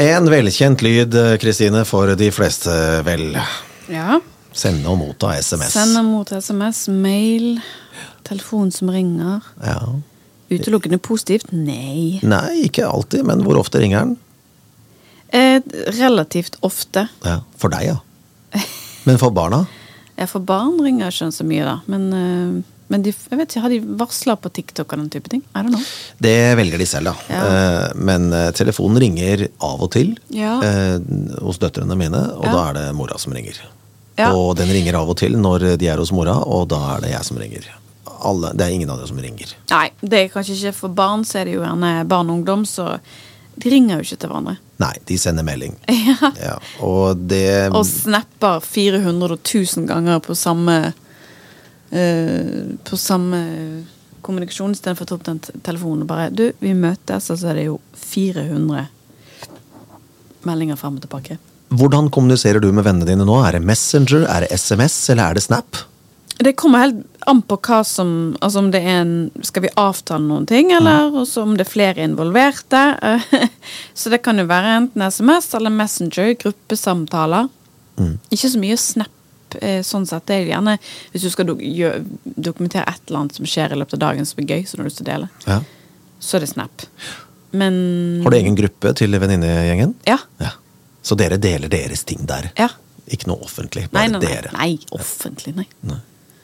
En velkjent lyd, Kristine, for de fleste, vel. Ja. Sende og motta SMS. Send og motta SMS, mail, telefon som ringer. Ja. Utelukkende positivt? Nei. Nei, ikke alltid, men hvor ofte ringer den? Eh, relativt ofte. Ja, For deg, ja. Men for barna? Ja, for barn ringer jeg ikke så mye, da. Men, eh, men de, jeg vet ikke, har de varsla på TikTok og den type ting? Er det noe? Det velger de selv, da. Ja. Eh, Men eh, telefonen ringer av og til Ja. eh, hos døtrene mine, og Ja. da er det mora som ringer. Ja. Og den ringer av og til når de er hos mora, og da er det jeg som ringer. Alle, det er ingen av dere som ringer. Nei, det er kanskje ikke for barn, så er det jo gjerne barn og ungdom, så de ringer jo ikke til hverandre. Nei, de sender melding. Ja. Ja, og det Og snapper 400 000 ganger på samme På samme kommunikasjon istedenfor å ta opp den telefonen og bare Du, vi møtes, og så er det jo 400 meldinger frem og tilbake. Hvordan kommuniserer du med vennene dine nå? Er det Messenger, er det SMS, eller er det Snap? Det kommer helt an på hva som Altså om det er en Skal vi avtale noen ting, eller også om det er flere involverte. Så det kan jo være enten SMS eller Messenger, gruppesamtaler. Ikke så mye Snap eh, sånn sett. Det er gjerne hvis du skal dokumentere et eller annet som skjer i løpet av dagen som er gøy, som du har lyst til å dele, Ja. så er det Snap. Men Har du egen gruppe til venninnegjengen? Ja. Ja. Så dere deler deres ting der? Ja. Ikke noe offentlig, bare nei, nei. dere? nei offentlig, nei. Nei.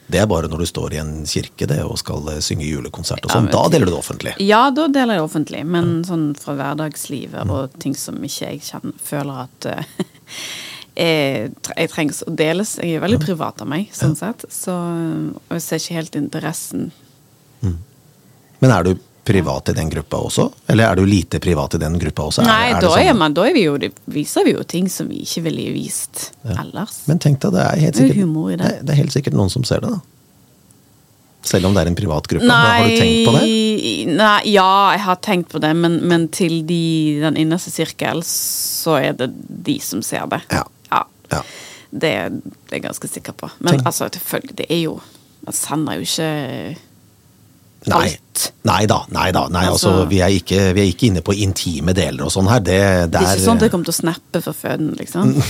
Det er bare når du står i en kirke det, og skal eh, synge julekonsert og sånn. Ja, Da deler du det offentlig. Ja, da deler jeg det offentlig, men sånn fra hverdagslivet og ting som ikke jeg kjenner, føler at eh, jeg, jeg trengs å deles. Jeg er veldig privat av meg, sånn sett. Så, og jeg ser ikke helt interessen. Men er du privat i den gruppa også? Eller er du lite privat i den gruppa også? Nei, er er da, er sånn? man, da vi jo, viser vi jo ting som vi ikke ville vist ellers. Men tenk deg, det er helt Det er sikkert, i det. det er helt sikkert noen som ser det, da. Selv om det er en privat gruppe. Nei, Har du tenkt på det? Nei, ja, jeg har tenkt på det, men, men til de, den innerste sirkel, så er det de som ser det. Ja. Ja. Ja. Det, det er jeg ganske sikker på. Men Tenk- altså, selvfølgelig, det er jo Man sender jo ikke Nei. alt. Nei da, nei da. Nei, altså, Altså- vi, er ikke, vi er ikke inne på intime deler og sånn her. Det, det, Det er er, ikke sånn at jeg kommer til å snappe for føden, liksom.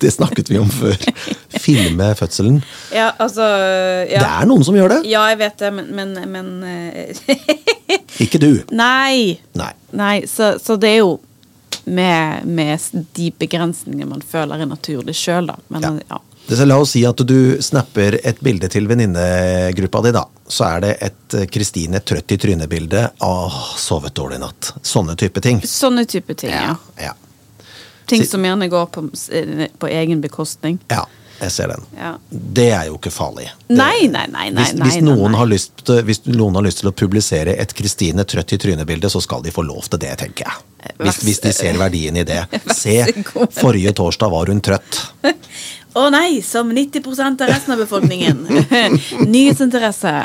det snakket vi om før. Filme fødselen. Ja, altså Det er noen som gjør det. Ja, jeg vet det, men, men, men eh, Ikke du. Nei! Nei. Nei, så, så det er jo med, med de begrensningene man føler er naturlig sjøl, da. Men Ja. ja. La oss si at du snapper et bilde til venninnegruppa di, da. Så er det et eh, Kristine trøtt i trynet-bilde. Åh, sovet dårlig i natt. Sånne type ting. Sånne type ting, ja. Ja. Ting som gjerne går på, på egen bekostning. ja. Jeg ser den. Ja. Det er jo ikke farlig. Det- Nei, nei, nei. nei, hvis, hvis, nei, noen nei. Har lyst, hvis noen har lyst til å publisere et Kristine trøtt i trynet-bilde, så skal de få lov til det, tenker jeg. Hvis, hvis de ser verdien i det. Se, forrige torsdag var hun trøtt. Å nei, som 90% av resten av befolkningen. Nyhetsinteresse.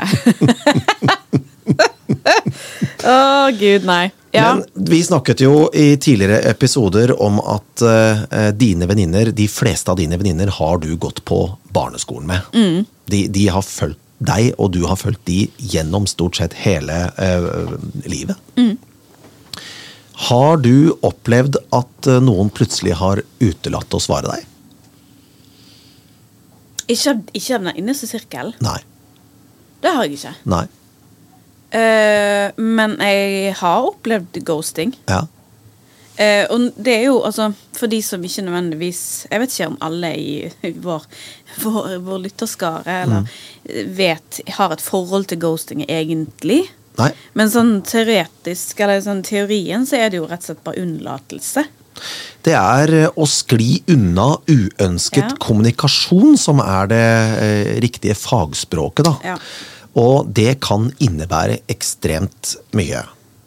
Å gud, nei. Ja. Men vi snakket jo i tidligere episoder om at uh, dine venninner, de fleste av dine venninner, har du gått på barneskolen med. Mm. De, de har fulgt deg, og du har fulgt de gjennom stort sett hele uh, livet. Mm. Har du opplevd at eh, noen plutselig har utelatt å svare deg? ikke, ikke av den innerste sirkel? Nei. Det har jeg ikke. Nei. Eh, men jeg har opplevd ghosting. Ja. Uh, og det er jo altså For de som ikke nødvendigvis Jeg vet ikke om alle i vår, vår, vår lytterskare eller vet Har et forhold til ghosting egentlig. Nei. Men sånn teoretisk, eller sånn teorien, så er det jo rett og slett bare unnlatelse. Det er eh, å skli unna uønsket Ja. kommunikasjon som er det eh, riktige fagspråket, da. Ja. Og det kan innebære ekstremt mye.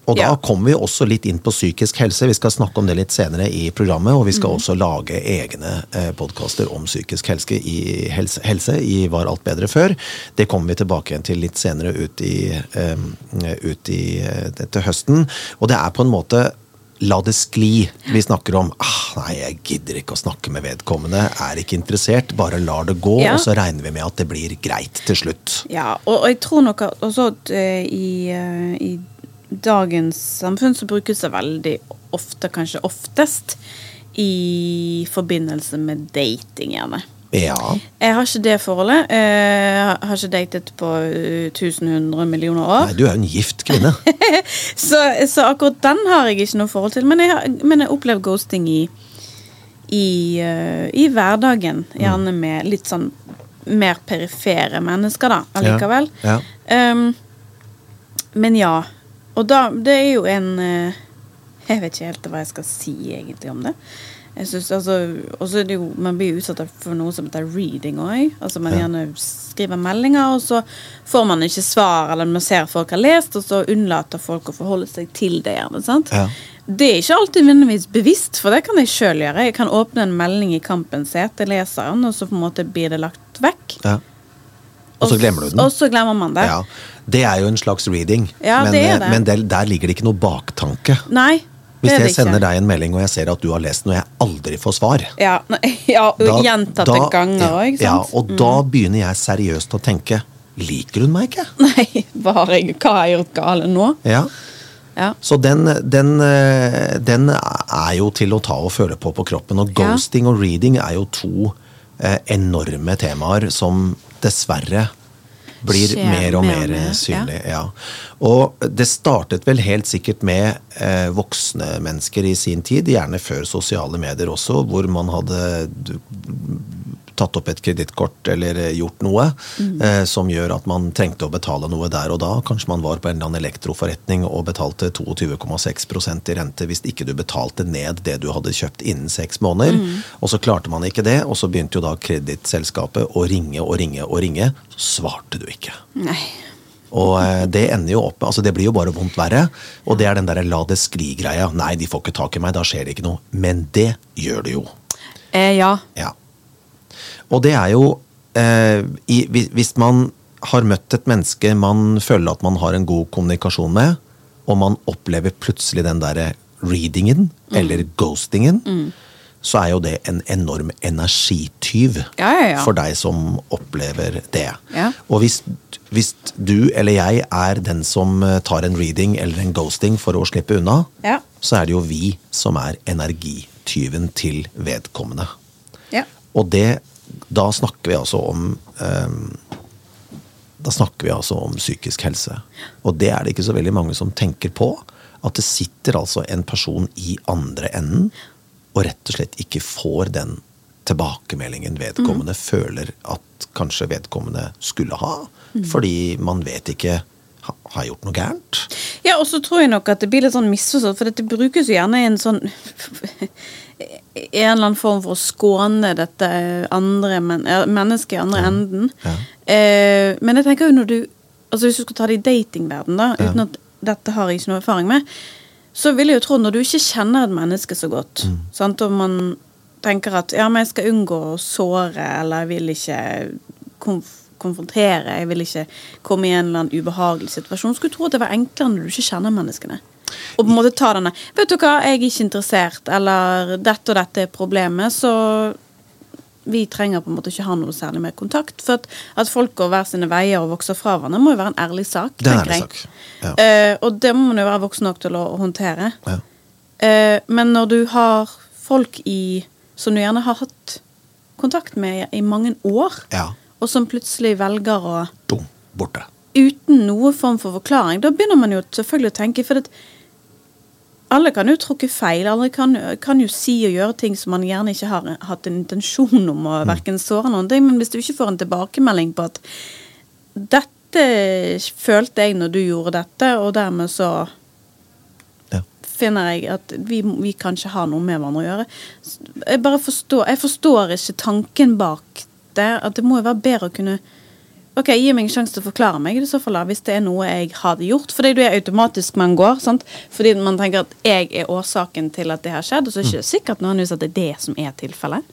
Og da Ja. kommer vi også litt inn på psykisk helse. Vi skal snakke om det litt senere i programmet. Og vi skal skal også lage egne eh, podkaster om psykisk helse i, helse, helse i Var alt bedre før. Det kommer vi tilbake igjen til litt senere ut i, um, ut i eh, til høsten. Og det er på en måte La det skli. Vi snakker om ah, nei, jeg gidder ikke å snakke med vedkommende, er ikke interessert, bare lar det gå, Ja. og så regner vi med at det blir greit til slutt. Ja, og, og jeg tror nok at også at eh, i, eh, i dagens samfunn så brukes det veldig ofte, kanskje oftest, i forbindelse med dating, gjerne. Ja. Jeg har ikke det forholdet. Jeg har ikke datet på eh, 1100 millioner år. Nei, du er jo en gift kvinne. Så, så akkurat den har jeg ikke noe forhold til. Men jeg har men jeg opplever ghosting i, i, eh, i hverdagen. Gjerne med litt sånn mer perifere mennesker, da, allikevel. Ja. Um, men ja. Og da Det er jo en eh, Jeg vet ikke helt hva jeg skal si egentlig om det. Jeg synes, altså, det jo, Man blir utsatt for noe som heter reading òg. Altså man Ja. gjerne skriver meldinger, og så får man ikke svar, eller man ser folk har lest, og så unnlater folk å forholde seg til det. gjerne, sant? Ja. Det er ikke alltid nødvendigvis bevisst, for det kan jeg sjøl gjøre. Jeg kan åpne en melding i Kampen set, til leseren, og så på en måte blir det lagt vekk. ja. Og så glemmer du den. Og så glemmer man det. Ja. Det er jo en slags reading, Ja, men, det eh, det. men der, der ligger det ikke noe baktanke. Nei, Hvis jeg sender deg en melding og jeg ser at du har lest den, og jeg aldri får svar Ja, ja og da- gjentatte da- ganger òg, Ja, og Mm. da begynner jeg seriøst å tenke Liker hun meg ikke? Nei, hva har jeg, hva har jeg gjort galt nå? Ja. Ja. Så den, den, eh, den er jo til å ta og føle på på kroppen. Og ghosting og reading er jo to eh, enorme temaer som dessverre blir Skjer mer og mer mer, synlig. Ja. Og det startet vel helt sikkert med eh, voksne mennesker i sin tid, gjerne før sosiale medier også, hvor man hadde tatt opp et kredittkort eller eh, gjort noe Mm. eh, som gjør at man trengte å betale noe der og da. Kanskje man var på en eller annen elektroforretning og betalte 22,6% i rente hvis ikke du betalte ned det du hadde kjøpt innen seks måneder. Mm. Og så klarte man ikke det, og så begynte jo da kredittselskapet å ringe og ringe og ringe. Så svarte du ikke. Nei. Og eh, det ender jo opp altså det blir jo bare vondt verre. Og det er den derre la det skli-greia. Nei, de får ikke tak i meg, da skjer det ikke noe. Men det gjør det jo. Eh, ja. Ja. Og det er jo eh, i, hvis- man har møtt et menneske man føler at man har en god kommunikasjon med, og man opplever plutselig den derre readingen, eller ghostingen, så er jo det en enorm energityv Ja, ja, ja. for deg som opplever det. Ja. Og hvis, hvis du eller jeg er den som eh, tar en reading eller en ghosting for å slippe unna, så er det jo vi som er energityven til vedkommende. Ja. Og det, da snakker vi altså om ehm, Da snakker vi altså om psykisk helse. Og det er det ikke så veldig mange som tenker på. At det sitter altså en person i andre enden og rett og slett ikke får den tilbakemeldingen vedkommende føler at kanskje vedkommende skulle ha. Fordi man vet ikke Har jeg gjort noe gærent? Ja, og så tror jeg nok at det blir litt sånn misforstått, for dette brukes jo gjerne i en sånn en eller annen form for å skåne dette andre men, mennesket i andre enden. ja. Eh, men jeg tenker jo når du Altså Hvis du skal ta det i datingverden da, uten at dette har jeg ikke noe erfaring med, så vil jeg jo tro når du ikke kjenner et menneske så godt, Mm. sant, og man tenker at ja, men jeg skal unngå å såre, eller jeg vil ikke konf konfrontere, jeg vil ikke komme i en eller annen ubehagelig situasjon. Skulle tro at det var enklere når du ikke kjenner menneskene. Og på en måte ta denne 'Vet du hva, jeg er ikke interessert', eller 'dette og dette er problemet', så vi trenger på en måte ikke ha noe særlig mer kontakt. For at, at folk går hver sine veier og vokser fra hverandre, må jo være en ærlig sak. Det er en ærlig sak. Ja. Uh, og det må man jo være voksen nok til å håndtere. Ja. Uh, men når du har folk i som du gjerne har hatt kontakt med i mange år, ja. og som plutselig velger å Dum. Borte. Uten noe form for forklaring, da begynner man jo selvfølgelig å tenke For at alle kan jo tråkke feil. Alle kan, kan jo si og gjøre ting som man gjerne ikke har hatt en intensjon om å verken såre noen ting. Men hvis du ikke får en tilbakemelding på at 'dette følte jeg når du gjorde dette', og dermed så Ja. finner jeg at vi, vi kan ikke ha noe med hverandre å gjøre. Jeg bare forstår, jeg forstår ikke tanken bak det. At det må jo være bedre å kunne Ok, Gi meg en sjanse til å forklare meg i så fall hvis det er noe jeg hadde gjort. For det er automatisk man går. sant? Fordi man tenker at jeg er årsaken til at det har skjedd, og så er det ikke sikkert nødvendigvis at det er det som er tilfellet.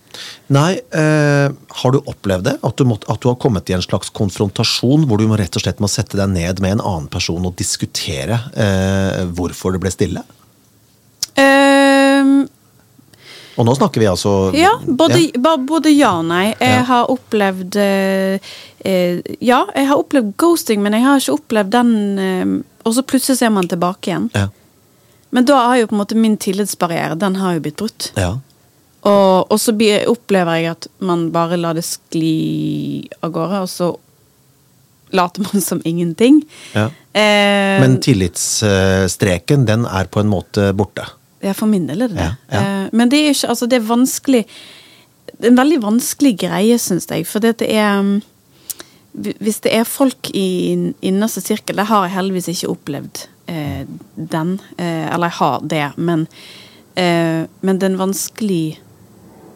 Nei, eh, har du opplevd det? At du, må, at du har kommet i en slags konfrontasjon hvor du må rett og slett må sette deg ned med en annen person og diskutere eh, hvorfor det ble stille? Og nå snakker vi altså Ja, både Ja. både ja og nei. Jeg Ja. har opplevd eh, eh, Ja, jeg har opplevd ghosting, men jeg har ikke opplevd den eh, Og så plutselig så er man tilbake igjen. Ja. Men da har jo på en måte min tillitsbarriere Den har jo blitt brutt. ja. Og, og så opplever jeg at man bare lar det skli av gårde, og så later man som ingenting. Ja. Eh, Men tillitsstreken, den er på en måte borte. Ja, for min del er det det. Ja, ja. Eh, Men det er ikke Altså, det er vanskelig Det er en veldig vanskelig greie, syns jeg. For det er um, Hvis det er folk i innerste sirkel Det har jeg heldigvis ikke opplevd eh, den. Eh, eller jeg har det, men eh, Men det er en vanskelig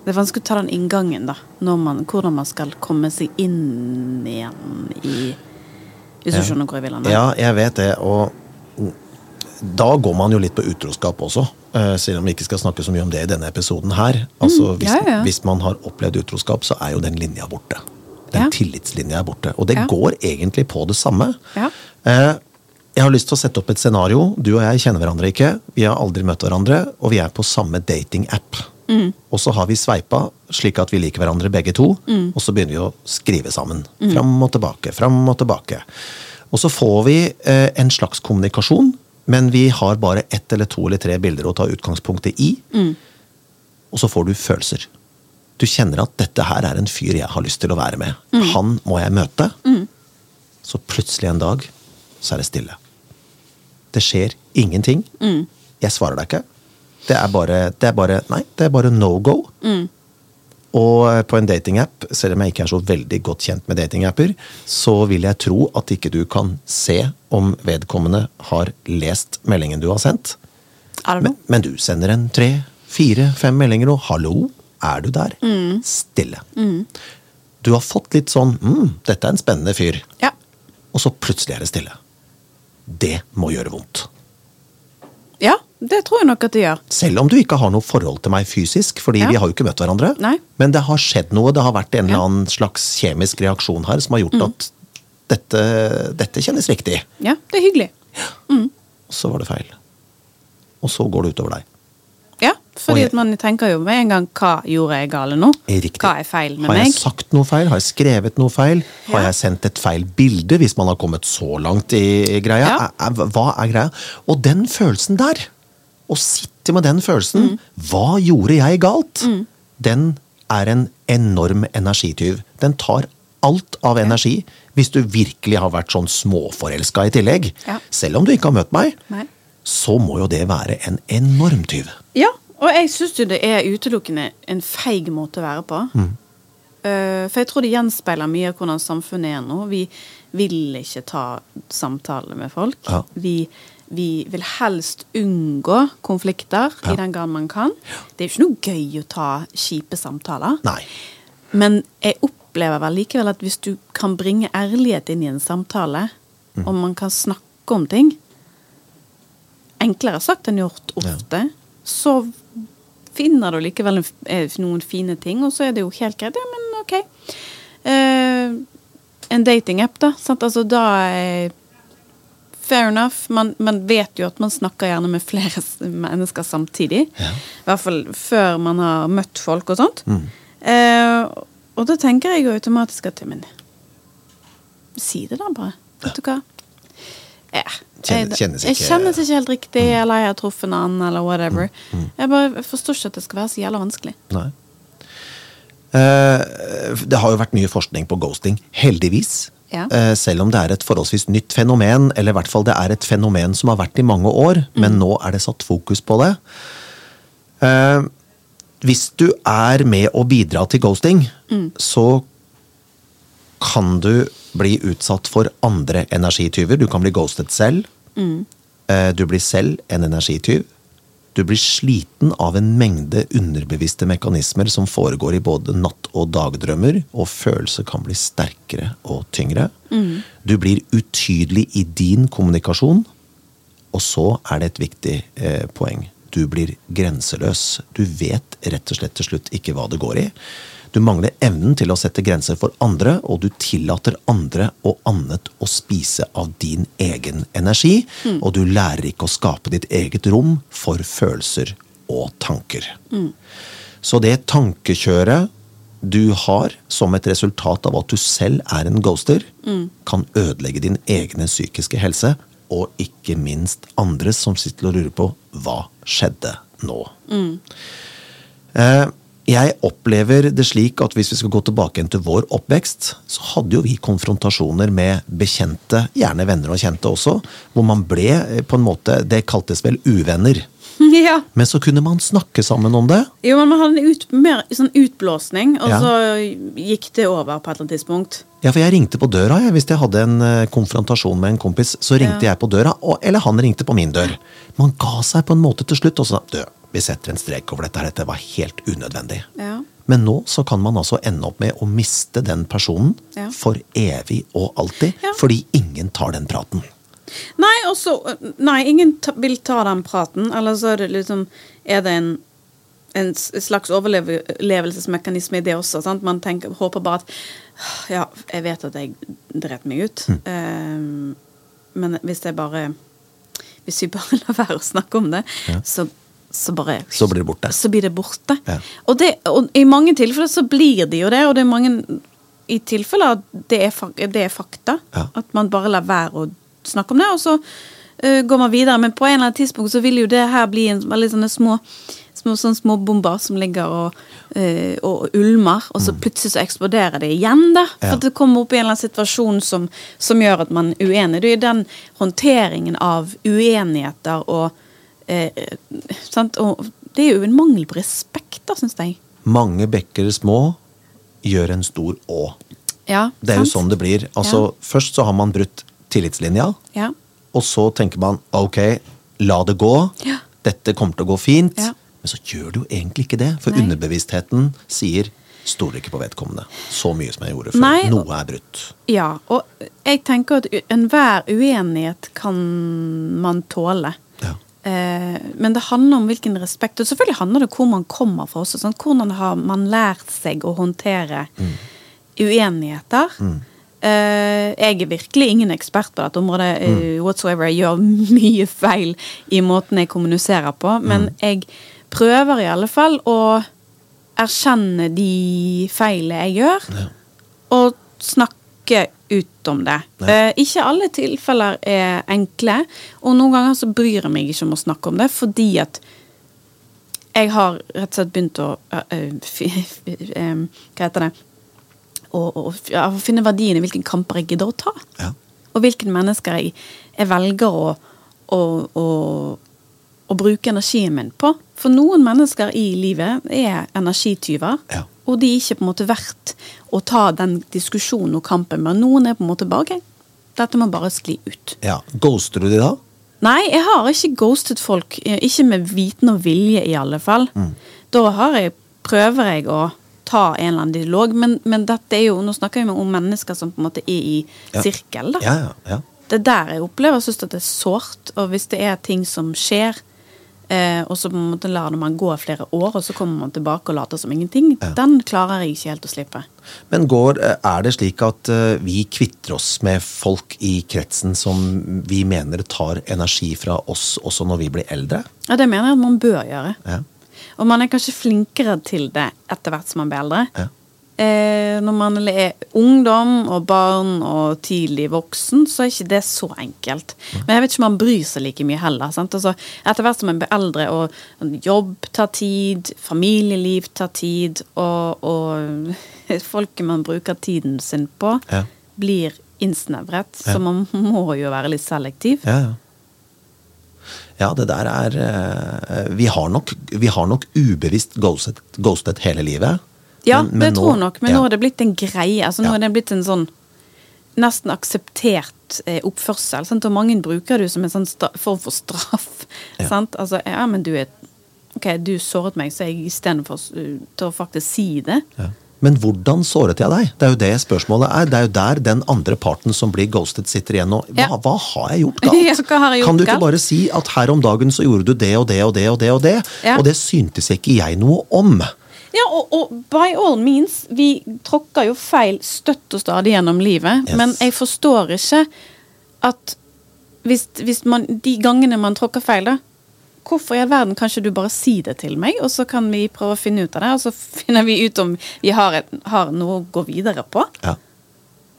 Det er vanskelig å ta den inngangen, da. Man, hvordan man skal komme seg inn igjen i Hvis du skjønner hvor jeg vil hen? Ja, jeg vet det, og da går man jo litt på utroskap også. eh, Selv om vi ikke skal snakke så mye om det i denne episoden her. Altså, Mm, hvis, ja, ja. hvis man har opplevd utroskap, så er jo den linja borte. Den Ja. tillitslinja er borte. Og det går egentlig på det samme. Eh, Jeg har lyst til å sette opp et scenario. Du og jeg kjenner hverandre ikke. Vi har aldri møtt hverandre, og vi er på samme datingapp. Mm. Og så har vi sveipa slik at vi liker hverandre begge to, Mm. og så begynner vi å skrive sammen. Fram og tilbake, fram og tilbake. Og så får vi eh, en slags kommunikasjon, men vi har bare ett eller to eller tre bilder å ta utgangspunktet i. Mm. Og så får du følelser. Du kjenner at dette her er en fyr jeg har lyst til å være med. Mm. Han må jeg møte. Så plutselig en dag så er det stille. Det skjer ingenting. Jeg svarer deg ikke. Det er bare, det er bare Nei, det er bare no go. Og på en datingapp, selv om jeg ikke er så veldig godt kjent med datingapper, så vil jeg tro at ikke du kan se om vedkommende har lest meldingen du har sendt. Men, men du sender en tre, fire, fem meldinger og 'hallo, er du der?' Stille. Du har fått litt sånn 'mm, dette er en spennende fyr', Ja. og så plutselig er det stille. Det må gjøre vondt. Ja, det tror jeg nok at det gjør. Selv om du ikke har noe forhold til meg fysisk, fordi Ja. vi har jo ikke møtt hverandre. Nei. Men det har skjedd noe, det har vært en eller annen slags kjemisk reaksjon her som har gjort at dette, dette kjennes riktig. Ja, det er hyggelig. Og så var det feil. Og så går det utover deg. Ja, fordi jeg- man tenker jo med en gang hva gjorde jeg gale nå? Riktig. Hva er feil med meg? har jeg meg? sagt noe feil? Har jeg skrevet noe feil? Har jeg sendt et feil bilde, hvis man har kommet så langt i greia? Ja. Hva er greia? Og den følelsen der, å sitte med den følelsen, Mm. hva gjorde jeg galt? Den er en enorm energityv. Den tar alt av energi, hvis du virkelig har vært sånn småforelska i tillegg. Ja. Selv om du ikke har møtt meg, Nei. så må jo det være en enorm tyv. Ja, og jeg syns jo det er utelukkende en feig måte å være på. Mm. Eh, for jeg tror det gjenspeiler mye av hvordan samfunnet er nå. Vi vil ikke ta samtaler med folk. Ja. Vi, vi vil helst unngå konflikter Ja. i den grad man kan. Det er jo ikke noe gøy å ta kjipe samtaler. Nei. Men jeg opplever vel likevel at hvis du kan bringe ærlighet inn i en samtale, Mm. og man kan snakke om ting Enklere sagt enn gjort ofte. Så finner du likevel eh, noen fine ting, og så er det jo helt greit. Ja, men ok. Uh, en datingapp, da. Sant? Altså, da er Fair enough. Man, man vet jo at man snakker gjerne med flere mennesker samtidig. Ja. I hvert fall før man har møtt folk og sånt. Mm. Eh, og da tenker jeg jo automatisk at Men si det da bare. Vet du hva? Ja, Kjennes- jeg, kjennes jeg ikke- kjennes ikke helt riktig, eller jeg har truffet en annen, eller whatever. Jeg bare forstår ikke at det skal være så jævla vanskelig. Nei. Eh, det har jo vært mye forskning på ghosting, heldigvis. Ja. Eh, selv om det er et forholdsvis nytt fenomen, eller i hvert fall det er et fenomen som har vært i mange år, men nå er det satt fokus på det. Eh, hvis du er med å bidra til ghosting, så kan du bli utsatt for andre energityver. Du kan bli ghostet selv. Mm. Du blir selv en energityv. Du blir sliten av en mengde underbevisste mekanismer som foregår i både natt- og dagdrømmer, og følelser kan bli sterkere og tyngre. Du blir utydelig i din kommunikasjon, og så er det et viktig eh, poeng. Du blir grenseløs. Du vet rett og slett til slutt ikke hva det går i. Du mangler evnen til å sette grenser for andre, og du tillater andre og annet å spise av din egen energi. Og du lærer ikke å skape ditt eget rom for følelser og tanker. Så det tankekjøret du har som et resultat av at du selv er en ghoster, kan ødelegge din egne psykiske helse, og ikke minst andres som sitter og lurer på hva skjedde nå. Eh, Jeg opplever det slik at hvis vi skal gå tilbake til vår oppvekst, så hadde jo vi konfrontasjoner med bekjente, gjerne venner og kjente også, hvor man ble eh, på en måte Det kaltes vel uvenner. ja. Men så kunne man snakke sammen om det. Jo, men man hadde en ut, mer sånn utblåsning, og Ja. så gikk det over på et eller annet tidspunkt. Ja, for jeg ringte på døra jeg, hvis jeg hadde en eh, konfrontasjon med en kompis. Så ringte Ja. jeg på døra, og, eller han ringte på min dør. Man ga seg på en måte til slutt, og så du, vi setter en strek over dette, her, dette var helt unødvendig. Ja. Men nå så kan man altså ende opp med å miste den personen Ja. for evig og alltid, Ja. fordi ingen tar den praten. Nei, også, Nei, ingen ta, vil ta den praten. Eller så er det liksom Er det en en slags overlevelsesmekanisme i det også. Sant? Man tenker, håper bare at Ja, jeg vet at jeg dreit meg ut. Mm. Eh, men hvis jeg bare Hvis vi bare lar være å snakke om det, Ja. så, så bare Så blir det borte. Så blir det borte. Ja. Og, det, og i mange tilfeller så blir det jo det, og det er mange i tilfeller det er, det er fakta. Ja. At man bare lar være å snakke om det, og så uh, går man videre. Men på en eller annen tidspunkt så vil jo det her bli en veldig sånne små små, sånne små bomber som ligger og, eh, og ulmer, og så plutselig så eksploderer det igjen, da. For Mm. Ja. det kommer opp i en eller annen situasjon som, som gjør at man er uenig. Det er den håndteringen av uenigheter. Og det er jo en mangel på respekt, da, syns jeg. Mange bekker små gjør en stor å. Ja, Det er jo sånn det blir. Altså, Først så har man brutt tillitslinja, Ja. og så tenker man ok, la det gå. Ja. Dette kommer til å gå fint. Ja. Men så gjør det jo egentlig ikke det. For Nei. underbevisstheten sier stoler ikke på vedkommende. Så mye som jeg gjorde før. Nei, Noe er brutt. ja. Og jeg tenker at enhver uenighet kan man tåle. Ja. Eh, men det handler om hvilken respekt. Og selvfølgelig handler det om hvor man kommer fra også. Sånn. Hvordan har man lært seg å håndtere uenigheter? Eh, jeg er virkelig ingen ekspert på dette området eh, whatsoever. Jeg gjør mye feil i måten jeg kommuniserer på. Men jeg prøver i alle fall å erkjenne de feilene jeg gjør, og snakke ut om det. Eh, ikke alle tilfeller er enkle, og noen ganger så bryr jeg meg ikke om å snakke om det, fordi at jeg har rett og slett begynt å uh, fi- em, Hva heter det? Å finne verdien i hvilke kamper jeg gidder å ta. Ja. Og hvilke mennesker jeg, jeg velger å, å, å, å bruke energien min på. For noen mennesker i livet er energityver. Ja. Og de er ikke på en måte verdt å ta den diskusjonen og kampen med. Noen er på en måte bare ok, dette må bare skli ut. ja. Ghoster du de da? Nei, jeg har ikke ghostet folk. eh, Ikke med viten og vilje, i alle fall. Mm. Da har jeg, prøver jeg å ta en eller annen dialog, men, men dette er jo, nå snakker vi om mennesker som på en måte er i Ja. sirkel. da. Ja, ja, ja. Det er der jeg opplever synes at det er sårt, og hvis det er ting som skjer, eh, og så måte lar man gå flere år, og så kommer man tilbake og later som ingenting, Ja. den klarer jeg ikke helt å slippe. Men går, eh, er det slik at eh, vi kvitter oss med folk i kretsen som vi mener tar energi fra oss også når vi blir eldre? Ja, det mener jeg at man bør gjøre. Ja. Og man er kanskje flinkere til det etter hvert som man blir eldre. Ja. Eh, når man er ungdom og barn og tidlig voksen, så er ikke det så enkelt. Men jeg vet ikke om man bryr seg like mye heller. Altså, etter hvert som man blir eldre, og jobb tar tid, familieliv tar tid, og, og folket man bruker tiden sin på, Ja. blir innsnevret. Ja. Så man må jo være litt selektiv. Ja, ja. Ja, det der er eh, Vi har nok, vi har nok ubevisst ghostet, ghostet hele livet. Ja, Men- men det nå- tror jeg nok, men ja. nå er det blitt en greie. Altså, nå Ja. er det blitt en sånn nesten akseptert eh, oppførsel. Sant? Og mange bruker det som en sånn form for straff. Ja. Sant? Altså, ja, men du er Ok, du såret meg, så jeg istedenfor til å faktisk si det Ja. Men hvordan såret jeg deg? Det er jo det spørsmålet er. Det er jo der den andre parten som blir ghostet, sitter igjen og Hva, hva har jeg gjort galt? Jeg gjort kan du ikke galt? bare si at her om dagen så gjorde du det og det og det og det, og det, og det syntes ikke jeg noe om? Ja, og, og by all means, vi tråkker jo feil støtt og stadig gjennom livet. Yes. Men jeg forstår ikke at hvis, hvis man De gangene man tråkker feil, da, hvorfor i all verden kan ikke du bare si det til meg, og så kan vi prøve å finne ut av det, og så finner vi ut om vi har, et, har noe å gå videre på. Ja.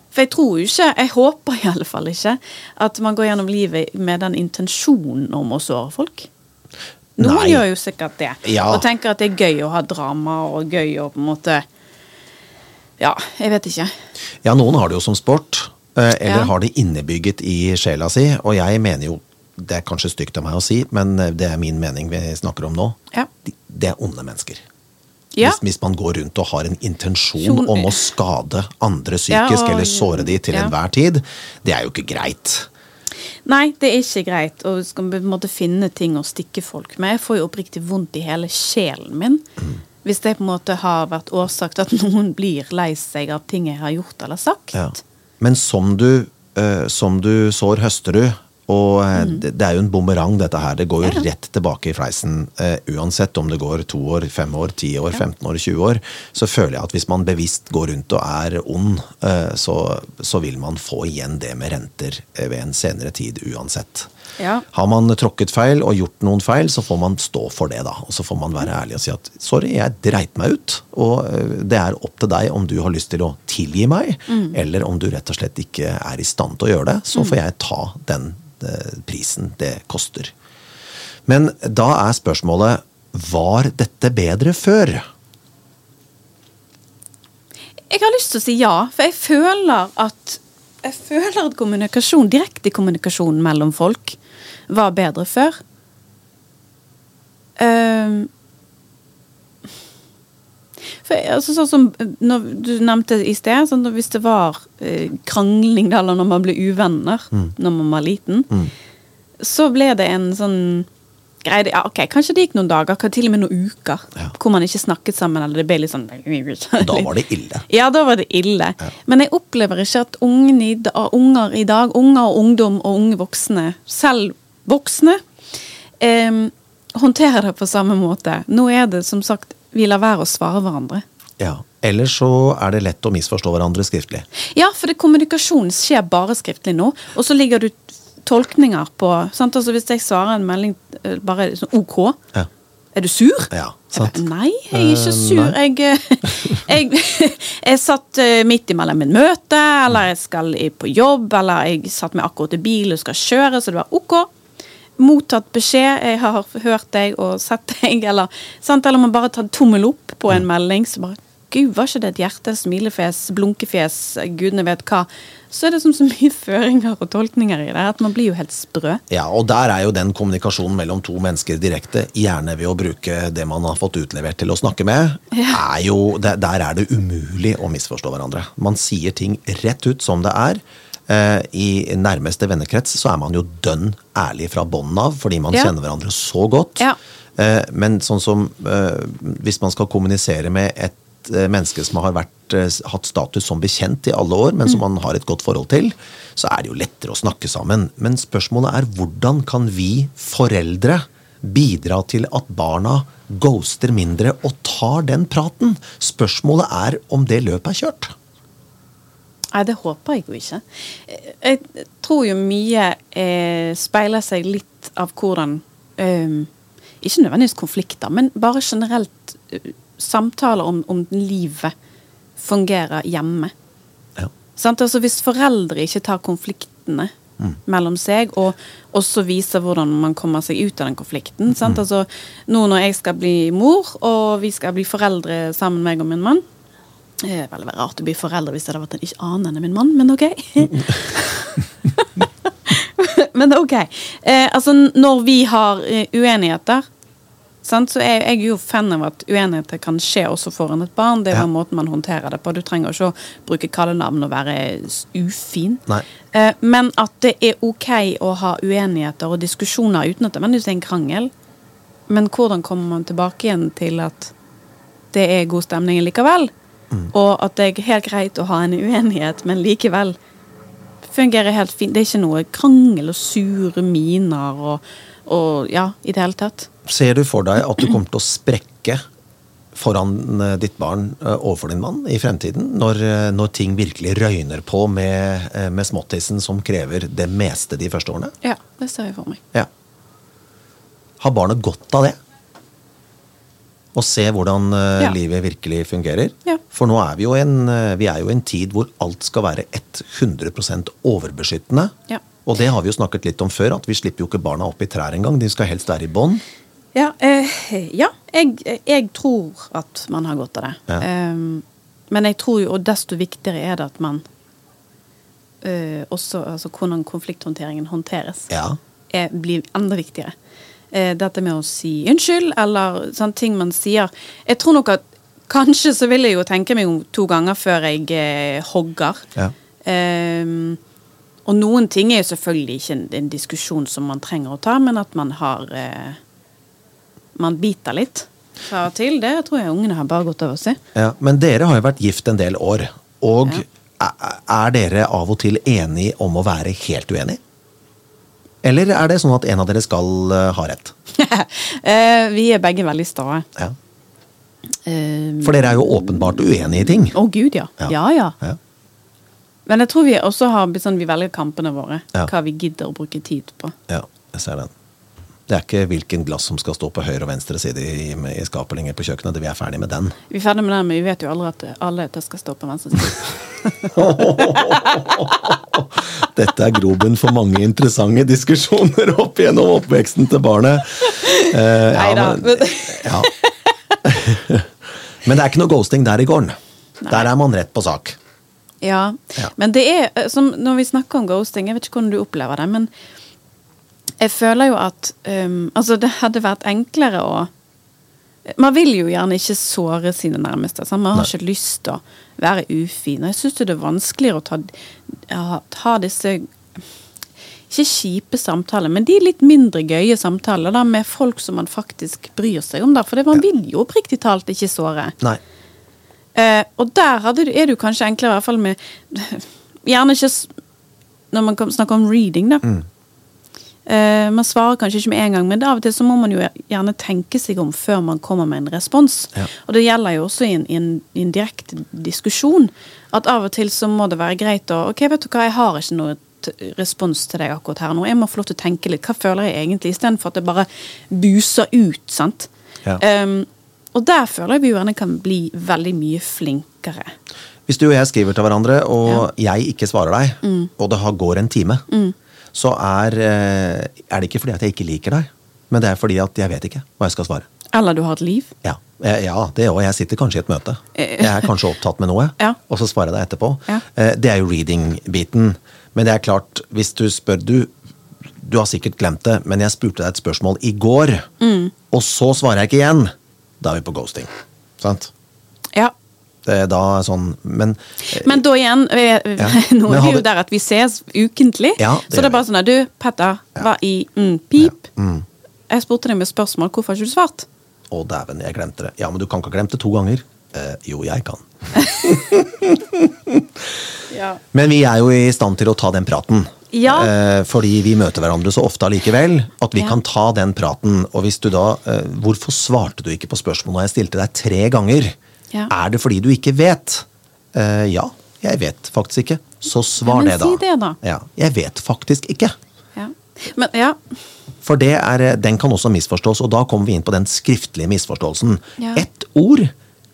For jeg tror jo ikke, jeg håper i alle fall ikke, at man går gjennom livet med den intensjonen om å såre folk. Noen Nei. gjør jo sikkert det, Ja. og tenker at det er gøy å ha drama, og gøy å på en måte Ja, jeg vet ikke. Ja, noen har det jo som sport, eh, eller Ja. har det innebygget i sjela si. Og jeg mener jo, det er kanskje stygt av meg å si, men eh, det er min mening vi snakker om nå. Ja. Det er onde mennesker. Ja. Hvis, hvis man går rundt og har en intensjon Sjon- om å skade andre psykisk og- eller såre de til enhver tid, det er jo ikke greit. Nei, det er ikke greit å skal på en måte finne ting å stikke folk med. Jeg får jo oppriktig vondt i hele sjelen min. Hvis det på en måte har vært årsak til at noen blir lei seg av ting jeg har gjort eller sagt. Ja. Men som du, eh, som du sår, høster du. Og mm. det, det er jo en bumerang, dette her. Det går jo. Ja. rett tilbake i fleisen. Uh, uansett om det går to år, fem år, ti år, 15 år, 20 år. Så føler jeg at hvis man bevisst går rundt og er ond, uh, så, så vil man få igjen det med renter ved en senere tid uansett. Ja. Har man tråkket feil og gjort noen feil, så får man stå for det, da. Og så får man være ærlig og si at sorry, jeg dreit meg ut. Og øh, det er opp til deg om du har lyst til å tilgi meg, eller om du rett og slett ikke er i stand til å gjøre det. Så får jeg ta den øh, prisen det koster. Men da er spørsmålet var dette bedre før? Jeg har lyst til å si ja, for jeg føler at jeg føler at kommunikasjon, direkte kommunikasjon mellom folk var bedre før. Ehm, for altså, sånn som når du nevnte i sted, sånn, hvis det var eh, krangling da, eller når man ble uvenner når man var liten, så ble det en sånn greie ja, ok, Kanskje det gikk noen dager, til og med noen uker, Ja. hvor man ikke snakket sammen. eller det ble litt sånn... Da var det ille. Ja, da var det ille. Men jeg opplever ikke at i unger i dag, unger og ungdom og unge voksne, selv voksne, eh, håndterer det på samme måte. Nå er det som sagt vi lar være å svare hverandre. Ja. Ellers så er det lett å misforstå hverandre skriftlig. Ja, for det, kommunikasjon skjer bare skriftlig nå, og så ligger du tolkninger på sant? Altså Hvis jeg svarer en melding eh, bare sånn OK, Ja. er du sur? Ja, sant. Nei, jeg er ikke Eh, sur. Jeg, eh, jeg, jeg satt midt imellom en møte, eller jeg skal på jobb, eller jeg satt meg akkurat i bil og skal kjøre, så det var OK. Mottatt beskjed, jeg har hørt deg og sett deg, eller, sant? eller man bare tar tommel opp på en melding, så bare Gud, var ikke det et hjerte, smilefjes, blunkefjes, gudene vet hva. Så er det som så mye føringer og tolkninger i det, at man blir jo helt sprø. Ja, og der er jo den kommunikasjonen mellom to mennesker direkte, gjerne ved å bruke det man har fått utlevert til å snakke med, er jo, der er det umulig å misforstå hverandre. Man sier ting rett ut som det er. Eh, I nærmeste vennekrets så er man jo dønn ærlig fra bånden av, fordi man Ja. kjenner hverandre så godt. Ja. Eh, men sånn som eh, hvis man skal kommunisere med et menneske som har vært, hatt status som bekjent i alle år, men som man har et godt forhold til, så er det jo lettere å snakke sammen. Men spørsmålet er hvordan kan vi foreldre bidra til at barna ghoster mindre og tar den praten? Spørsmålet er om det løpet er kjørt. Nei, det håper jeg jo ikke. Jeg tror jo mye eh, speiler seg litt av hvordan eh, Ikke nødvendigvis konflikter, men bare generelt eh, samtaler om, om livet fungerer hjemme. Ja. Sant? Altså Hvis foreldre ikke tar konfliktene mellom seg, og også viser hvordan man kommer seg ut av den konflikten. Sant? Altså, nå når jeg skal bli mor, og vi skal bli foreldre sammen, meg og min mann Det er veldig rart å bli foreldre hvis det hadde vært en ikke annen enn min mann, men ok. men ok. Eh, altså, når vi har eh, uenigheter Sant? Så er jeg jo fan av at uenigheter kan skje også foran et barn. Det er Ja. bare måten man håndterer det på. Du trenger ikke å bruke kallenavn og være ufin. Eh, men at det er ok å ha uenigheter og diskusjoner uten at det er en krangel. Men hvordan kommer man tilbake igjen til at det er god stemning likevel? Og at det er helt greit å ha en uenighet, men likevel fungerer helt fint. Det er ikke noe krangel og sure miner og, og ja, i det hele tatt. Ser du for deg at du kommer til å sprekke foran eh, ditt barn eh, overfor din mann i fremtiden, når, eh, når ting virkelig røyner på med, med småttisen som krever det meste de første årene? Ja, det ser jeg for meg. Ja. Har barnet godt av det? Å se hvordan eh, Ja. livet virkelig fungerer? Ja. For nå er vi jo en, eh, vi er jo en tid hvor alt skal være 100% overbeskyttende. Ja. Og det har vi jo snakket litt om før, at vi slipper jo ikke barna opp i trær engang. De skal helst være i bånd. Ja, eh, ja jeg, jeg tror at man har godt av det. Ehm, men jeg tror jo, og desto viktigere er det at man eh, også Altså hvordan konflikthåndteringen håndteres, Ja. er, blir enda viktigere. Eh, dette med å si unnskyld, eller sånne ting man sier. Jeg tror nok at kanskje så vil jeg jo tenke meg om to ganger før jeg eh, hogger. Ja. Ehm, og noen ting er jo selvfølgelig ikke en, en diskusjon som man trenger å ta, men at man har eh, Man biter litt fra og til. Det tror jeg ungene har bare godt av å se. Ja, men dere har jo vært gift en del år. Og Ja. er- er dere av og til enige om å være helt uenige? Eller er det sånn at en av dere skal eh, ha rett? Eh, vi er begge veldig stae. Ja. Eh, For dere er jo åpenbart uenige i ting. Å gud, ja. Ja. ja. ja. Men jeg tror vi også har blitt sånn vi velger kampene våre. Hva vi gidder å bruke tid på. ja, jeg ser den. Det er ikke hvilken glass som skal stå på høyre og venstre side i, i skapet lenger på kjøkkenet. det Vi er ferdig med den. Vi er ferdig med den, men vi vet jo aldri at alle skal stå på venstre side. Dette er grobunn for mange interessante diskusjoner opp gjennom oppveksten til barnet. Uh, ja, Neida, men, ja. men det er ikke noe ghosting der i gården. Der er man rett på sak. Ja, Ja. men det er eh, som Når vi snakker om ghosting, jeg vet ikke hvordan du opplever det, men jeg føler jo at um, Altså, det hadde vært enklere å Man vil jo gjerne ikke såre sine nærmeste. Sant? Man har Nei. ikke lyst til å være ufin. Og jeg syns det er vanskeligere å ta, ja, ta disse ikke kjipe samtaler, men de litt mindre gøye samtaler da, med folk som man faktisk bryr seg om. Da, for det, man vil jo oppriktig talt ikke såre. Nei. Eh, og der du, er det jo kanskje enklere, i hvert fall med Gjerne ikke når man snakker om reading, da. Mm. Eh, man svarer kanskje ikke med en gang, men av og til så må man jo gjerne tenke seg om før man kommer med en respons. Ja. Og det gjelder jo også i en, i, en, i en direkte diskusjon. At av og til så må det være greit å Ok, vet du hva, jeg har ikke noe respons til deg akkurat her nå. Jeg må få lov til å tenke litt. Hva føler jeg egentlig? Istedenfor at det bare buser ut, sant. Ja. Um, og der føler jeg vi gjerne kan bli veldig mye flinkere. Hvis du og jeg skriver til hverandre, og jeg ikke svarer deg, Mm. og det går en time, så er, eh, er det ikke fordi at jeg ikke liker deg, men det er fordi at jeg vet ikke hva jeg skal svare. Eller du har et liv. Ja, eh, ja det òg. Jeg sitter kanskje i et møte. Eh. Jeg er kanskje opptatt med noe, Ja. og så svarer jeg deg etterpå. Ja. Det er jo reading-biten. Men det er klart, hvis du spør du Du har sikkert glemt det, men jeg spurte deg et spørsmål i går, Mm. og så svarer jeg ikke igjen. Da er vi på ghosting. Sant? Det er da sånn Men eh, Men da igjen, vi, Ja. nå er vi jo der at vi ses ukentlig. Ja, det så det er bare sånn at du, Petter, var i mm, pip. mm. Jeg spurte deg med spørsmål, hvorfor har ikke du svart? Å, dæven, jeg glemte det. Ja, men du kan ikke ha glemt det to ganger. Eh, jo, jeg kan. Ja. Men vi er jo i stand til å ta den praten. Ja. Eh, fordi vi møter hverandre så ofte allikevel at vi Ja. kan ta den praten. Og hvis du da eh, Hvorfor svarte du ikke på spørsmålet jeg stilte deg tre ganger? Ja. Er det fordi du ikke vet? Uh, ja, jeg vet faktisk ikke. Så svar men det, da. si det da. Ja, jeg vet faktisk ikke. ja. Men ja. For det er, eh, den kan også misforstås, og da kommer vi inn på den skriftlige misforståelsen. Ja. Ett ord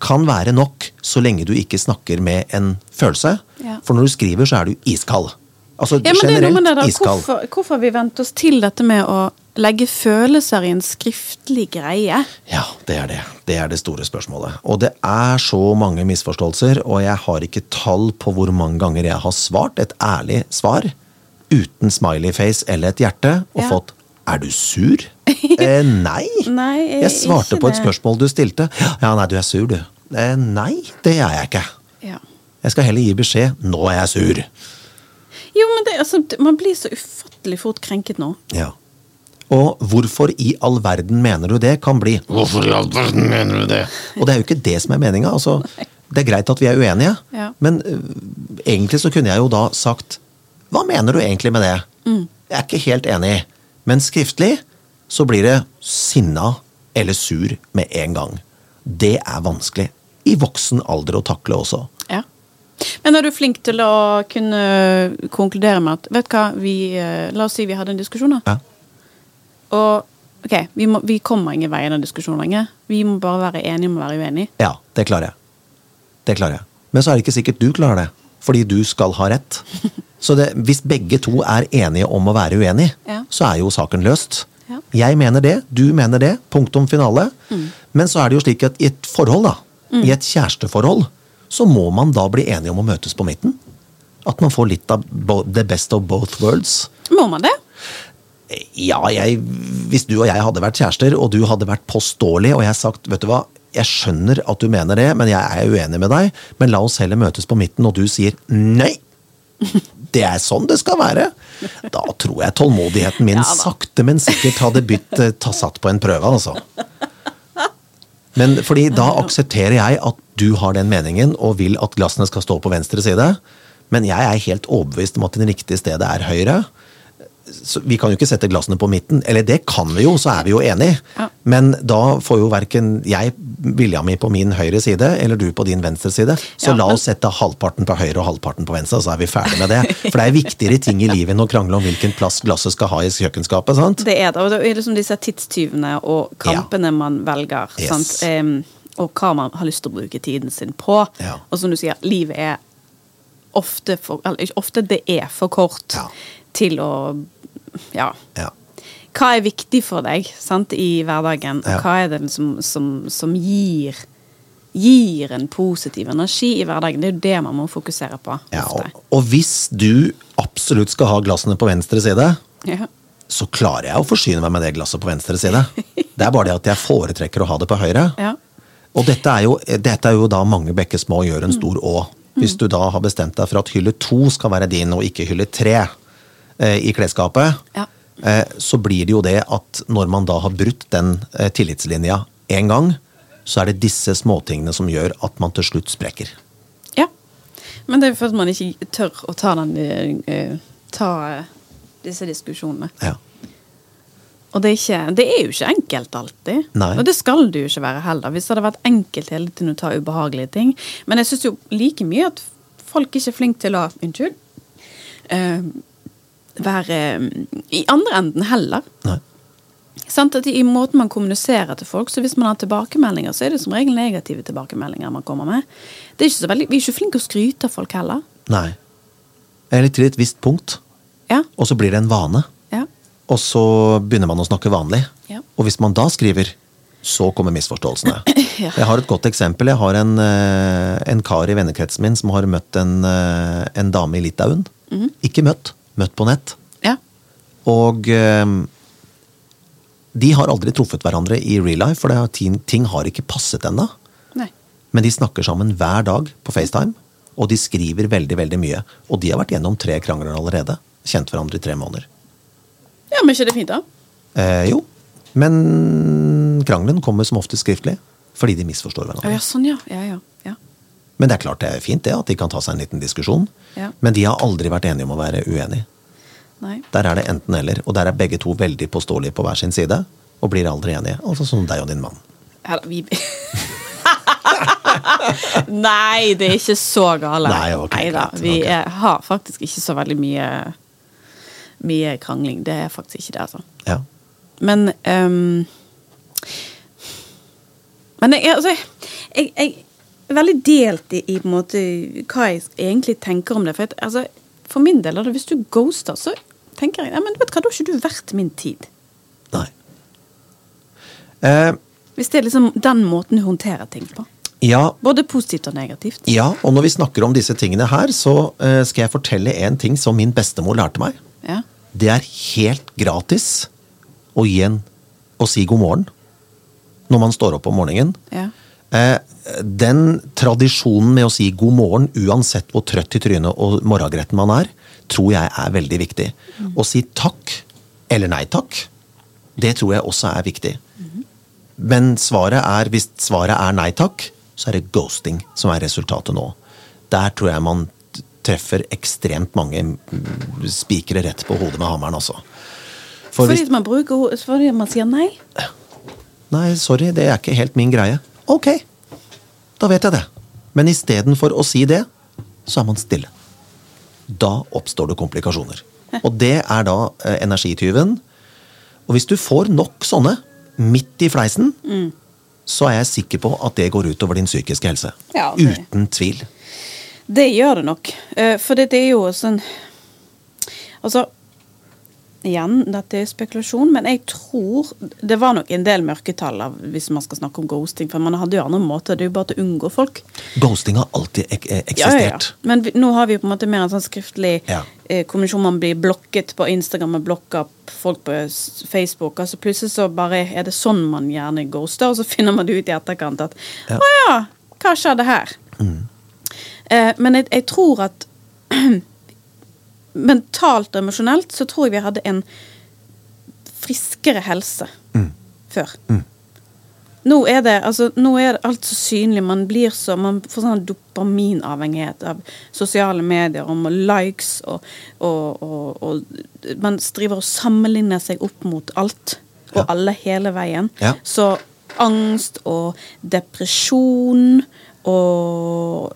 kan være nok så lenge du ikke snakker med en følelse. Ja. For når du skriver, så er du iskald. Altså ja, men det er noe generelt med det da. Hvorfor, hvorfor har vi vent oss til dette med å legge følelser i en skriftlig greie? Ja, det er det. Det er det store spørsmålet. Og det er så mange misforståelser, og jeg har ikke tall på hvor mange ganger jeg har svart et ærlig svar uten smileyface eller et hjerte, og Ja. fått 'er du sur'? eh, nei. Nei, Jeg svarte på et spørsmål du stilte. Ja, nei, du er sur, du. Eh, nei, det er jeg ikke. Ja. Jeg skal heller gi beskjed 'nå er jeg sur'. Jo, men det, altså, man blir så ufattelig fort krenket nå. Ja. Og hvorfor i all verden mener du det, kan bli Hvorfor i all verden mener du det? Og det er jo ikke det som er meninga. Altså, det er greit at vi er uenige, Ja. men uh, egentlig så kunne jeg jo da sagt Hva mener du egentlig med det? Mm. Jeg er ikke helt enig. Men skriftlig så blir det sinna eller sur med en gang. Det er vanskelig. I voksen alder å takle også. Ja. Men er du flink til å kunne konkludere med at vet du hva, vi, eh, La oss si vi hadde en diskusjon, da. Ja. Og Ok, vi, må, vi kommer ingen vei i den diskusjonen lenger. Vi må bare være enige om å være uenige. Ja, det klarer jeg. Det klarer jeg. Men så er det ikke sikkert du klarer det. Fordi du skal ha rett. Så det, hvis begge to er enige om å være uenige, Ja. så er jo saken løst. Ja. Jeg mener det, du mener det. Punktum finale. Men så er det jo slik at i et forhold, da, i et kjæresteforhold, så må man da bli enige om å møtes på midten. At man får litt av the best of both worlds. Må man det? Ja, jeg, hvis du og jeg hadde vært kjærester, og du hadde vært påståelig, og jeg sagt, vet du hva, jeg skjønner at du mener det, men jeg er uenig med deg, men la oss heller møtes på midten, og du sier nei. Det er sånn det skal være. Da tror jeg tålmodigheten min Ja sakte, men sikkert hadde bytt eh, ta satt på en prøve, altså. Men fordi da aksepterer jeg at du har den meningen og vil at glassene skal stå på venstre side, men jeg er helt overbevist om at det riktige stedet er høyre. Så vi kan jo ikke sette glassene på midten. Eller det kan vi jo, så er vi jo enige. Ja. Men da får jo verken jeg vilja mi på min høyre side, eller du på din venstre side. Så Ja, la oss sette halvparten på høyre og halvparten på venstre, så er vi ferdig med det. For det er viktigere ting i livet enn å krangle om hvilken plass glasset skal ha i kjøkkenskapet. sant? Det er det. Og det er liksom disse tidstyvene og kampene man velger. Yes. Sant? Um, og hva man har lyst til å bruke tiden sin på. Ja. Og som du sier, livet er ofte for Eller ikke ofte, det er for kort Ja. Til å Ja. Ja. Hva er viktig for deg sant, i hverdagen, og Ja. hva er det som, som, som gir Gir en positiv energi i hverdagen. Det er jo det man må fokusere på. Ja, og, og hvis du absolutt skal ha glassene på venstre side, Ja. så klarer jeg å forsyne meg med det glasset på venstre side. Det er bare det at jeg foretrekker å ha det på høyre. Ja. Og dette er, jo, dette er jo da mange bekker små gjør en stor å. Hvis du da har bestemt deg for at hylle to skal være din, og ikke hylle tre i klesskapet, Ja. eh, så blir det jo det at når man da har brutt den eh, tillitslinja én gang, så er det disse småtingene som gjør at man til slutt sprekker. Ja. Men det er for at man ikke tør å ta, den, eh, eh, ta eh, disse diskusjonene. Ja. Og det er, ikke, det er jo ikke enkelt alltid. Nei. Og det skal det jo ikke være heller. Hvis det hadde vært enkelt hele tiden å ta ubehagelige ting. Men jeg syns jo like mye at folk ikke er flinke til å Unnskyld. eh, være eh, i andre enden heller. Nei. Sant? At I måten man kommuniserer til folk, så hvis man har tilbakemeldinger, så er det som regel negative tilbakemeldinger man kommer med. Det er veldig, vi er ikke flinke å skryte av folk heller. Nei. Eller til et visst punkt. Ja. Og så blir det en vane. Ja. Og så begynner man å snakke vanlig. Ja. Og hvis man da skriver, så kommer misforståelsene. Ja. Jeg har et godt eksempel. Jeg har en, eh, en kar i vennekretsen min som har møtt en, eh, en dame i Litauen. Mhm. Ikke møtt, møtt på nett. ja. Og eh, de har aldri truffet hverandre i real life, for det ting, ting har ikke passet ennå. Men de snakker sammen hver dag på FaceTime, og de skriver veldig veldig mye. Og de har vært gjennom tre krangler allerede. Kjent hverandre i tre måneder. Ja, men ikke det fint, da? Eh, jo, men krangelen kommer som ofte skriftlig. Fordi de misforstår hverandre. ja, sånn, ja. Ja, ja. Men det er klart det er fint det, at de kan ta seg en liten diskusjon. Ja. Men de har aldri vært enige om å være uenige. Nei. Der er det enten eller, og der er begge to veldig påståelige på hver sin side. Og blir aldri enige. Altså som deg og din mann. Ja, da, vi Nei, det er ikke så gale. Nei, okay, Neida, Vi okay. er, har faktisk ikke så veldig mye Mye krangling. Det er faktisk ikke det, altså. Ja. Men um, Men jeg, altså, jeg, jeg veldig delt i, i på en måte, hva jeg egentlig tenker om det. For, at, altså, for min del, hvis du ghoster, så tenker jeg ja, men vet du hva, da har ikke du verdt min tid. Nei. Eh, Hvis det er liksom den måten du håndterer ting på. ja, Både positivt og negativt. ja, og når vi snakker om disse tingene her, så eh, skal jeg fortelle en ting som min bestemor lærte meg. Ja. Det er helt gratis å gi en å si god morgen når man står opp om morgenen. Ja. Eh, den tradisjonen med å si god morgen uansett hvor trøtt i trynet og morgengretten man er, tror jeg er veldig viktig. Å si takk eller nei takk, det tror jeg også er viktig. Men svaret er, hvis svaret er nei takk, så er det ghosting som er resultatet nå. Der tror jeg man treffer ekstremt mange mm, spikere rett på hodet med hammeren, altså. For Fordi hvis, man bruker fordi man sier nei. Nei, sorry, det er ikke helt min greie. Ok, da vet jeg det. Men istedenfor å si det, så er man stille. Da oppstår det komplikasjoner. Og det er da eh, energityven. Og hvis du får nok sånne midt i fleisen, Mm. så er jeg sikker på at det går utover din psykiske helse. Ja, det- Uten tvil. Det gjør det nok. Eh, For det, det er jo sånn Altså, igjen, dette er spekulasjon, men jeg tror Det var nok en del mørketall av, hvis man skal snakke om ghosting, for man hadde jo andre måter. Det er jo bare til å unngå folk. Ghosting har alltid ek eksistert. Ja, ja, ja. Men vi, nå har vi på en måte mer en sånn skriftlig Ja. eh, kommunikasjon. Man blir blokket på Instagram og blokker folk på Facebook. Altså Plutselig så bare er det sånn man gjerne ghoster, og så finner man det ut i etterkant at Ja. å ja, hva skjedde her? Eh, men jeg, jeg tror at mentalt og emosjonelt så tror jeg vi hadde en friskere helse før. Nå er det altså, nå er det alt så synlig. Man blir så, man får sånn dopaminavhengighet av sosiale medier og likes og, og, og, og Man driver og sammenligner seg opp mot alt og Ja. alle hele veien. Ja. Så angst og depresjon og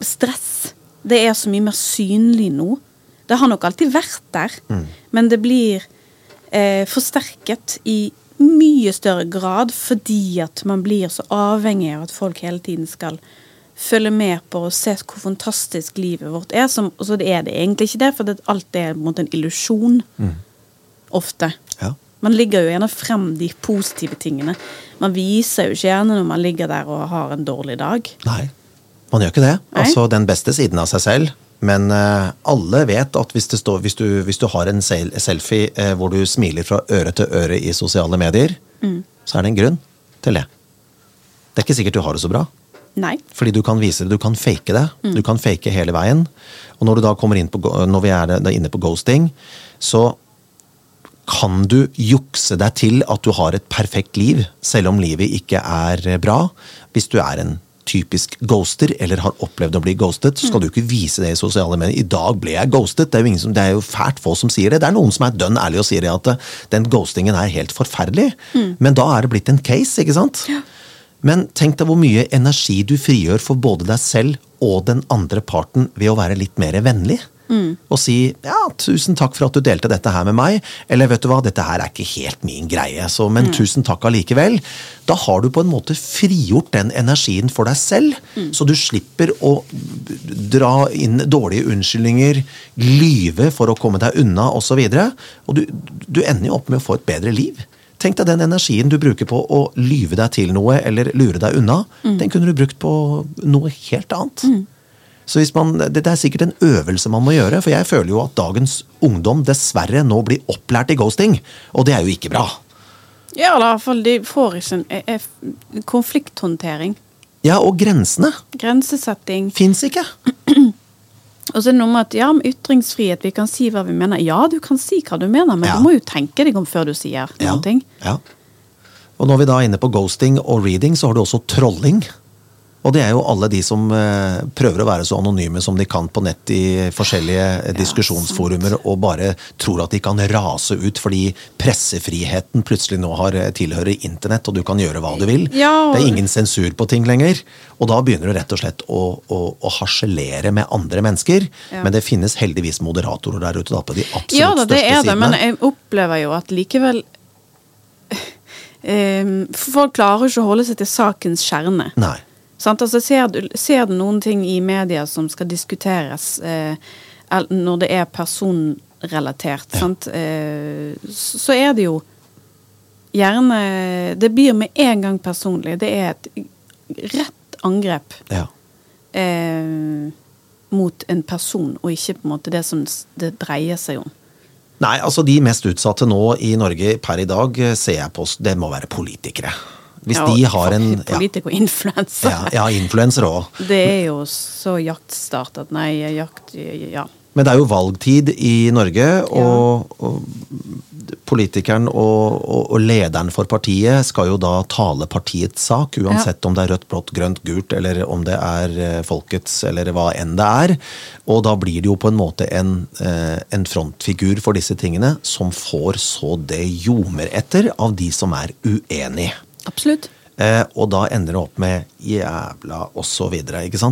stress Det er så mye mer synlig nå. Det har nok alltid vært der, men det blir eh, forsterket i mye større grad fordi at man blir så avhengig av at folk hele tiden skal følge med på og se hvor fantastisk livet vårt er. Som, og så er det egentlig ikke det, for det, alt er mot en illusjon. Mm. Ofte. Ja. Man ligger jo gjerne frem de positive tingene. Man viser jo ikke gjerne når man ligger der og har en dårlig dag. Nei, man gjør ikke det. Nei. Altså den beste siden av seg selv. Men eh, alle vet at hvis, det står, hvis, du, hvis du har en selfie eh, hvor du smiler fra øre til øre i sosiale medier, så er det en grunn til det. Det er ikke sikkert du har det så bra. Nei. Fordi du kan vise det, du kan fake det. Du kan fake hele veien. Og når, du da kommer inn på, når vi er inne på ghosting, så kan du jukse deg til at du har et perfekt liv, selv om livet ikke er eh, bra. Hvis du er en typisk ghoster, eller har opplevd å bli ghostet, så skal du ikke vise det i sosiale medier. I dag ble jeg ghostet. Det er jo, ingen som, det er jo fælt få som sier det. Det er noen som er dønn ærlige og sier at eh, den ghostingen er helt forferdelig. Men da er det blitt en case, ikke sant? Men tenk deg hvor mye energi du frigjør for både deg selv og den andre parten ved å være litt mer vennlig. Og si ja, 'tusen takk for at du delte dette her med meg', eller 'vet du hva, dette her er ikke helt min greie', så, men tusen takk allikevel. Da har du på en måte frigjort den energien for deg selv, så du slipper å dra inn dårlige unnskyldninger, lyve for å komme deg unna osv. Og, så og du, du ender jo opp med å få et bedre liv. Tenk deg den energien du bruker på å lyve deg til noe eller lure deg unna. Den kunne du brukt på noe helt annet. Så hvis man, det, det er sikkert en øvelse man må gjøre, for jeg føler jo at dagens ungdom dessverre nå blir opplært i ghosting, og det er jo ikke bra. Ja, i hvert fall de får ikke en eh, eh, konflikthåndtering. Ja, og grensene Grensesetting. fins ikke. Og så er det noe med at ja, med ytringsfrihet, vi kan si hva vi mener. Ja, du kan si hva du mener, men Ja. du må jo tenke deg om før du sier Ja, noen ting. ja. Og når vi da er inne på ghosting og reading, så har du også trolling. Og det er jo alle de som eh, prøver å være så anonyme som de kan på nett i forskjellige eh, diskusjonsforumer, og bare tror at de kan rase ut fordi pressefriheten plutselig nå har eh, tilhører internett, og du kan gjøre hva du vil. Ja, og- Det er ingen sensur på ting lenger. Og da begynner du rett og slett å, å, å harselere med andre mennesker. Ja. Men det finnes heldigvis moderatorer der ute da, på de absolutt Ja da, det største er det, sidene. men jeg opplever jo at likevel eh, Folk klarer ikke å holde seg til sakens kjerne. Nei. Sant? Altså, ser, du, ser du noen ting i media som skal diskuteres eh, når det er personrelatert, Ja. sant? Eh, så så er det jo gjerne Det blir med en gang personlig. Det er et rett angrep Ja. eh, mot en person, og ikke på en måte det som det dreier seg om. Nei, altså de mest utsatte nå i Norge per i dag eh, ser jeg på Det må være politikere. Hvis Ja, de har en ja, Politikere og influenser. ja, ja, influensere òg. Det er jo så jaktstart at nei, jakt Ja. Men det er jo valgtid i Norge, og, og politikeren og, og, og lederen for partiet skal jo da tale partiets sak, uansett om det er rødt, blått, grønt, gult, eller om det er eh, folkets, eller hva enn det er. Og da blir det jo på en måte en, eh, en frontfigur for disse tingene, som får så det ljomer etter av de som er uenig. Absolutt. Eh, og da ender det opp med 'jævla' osv.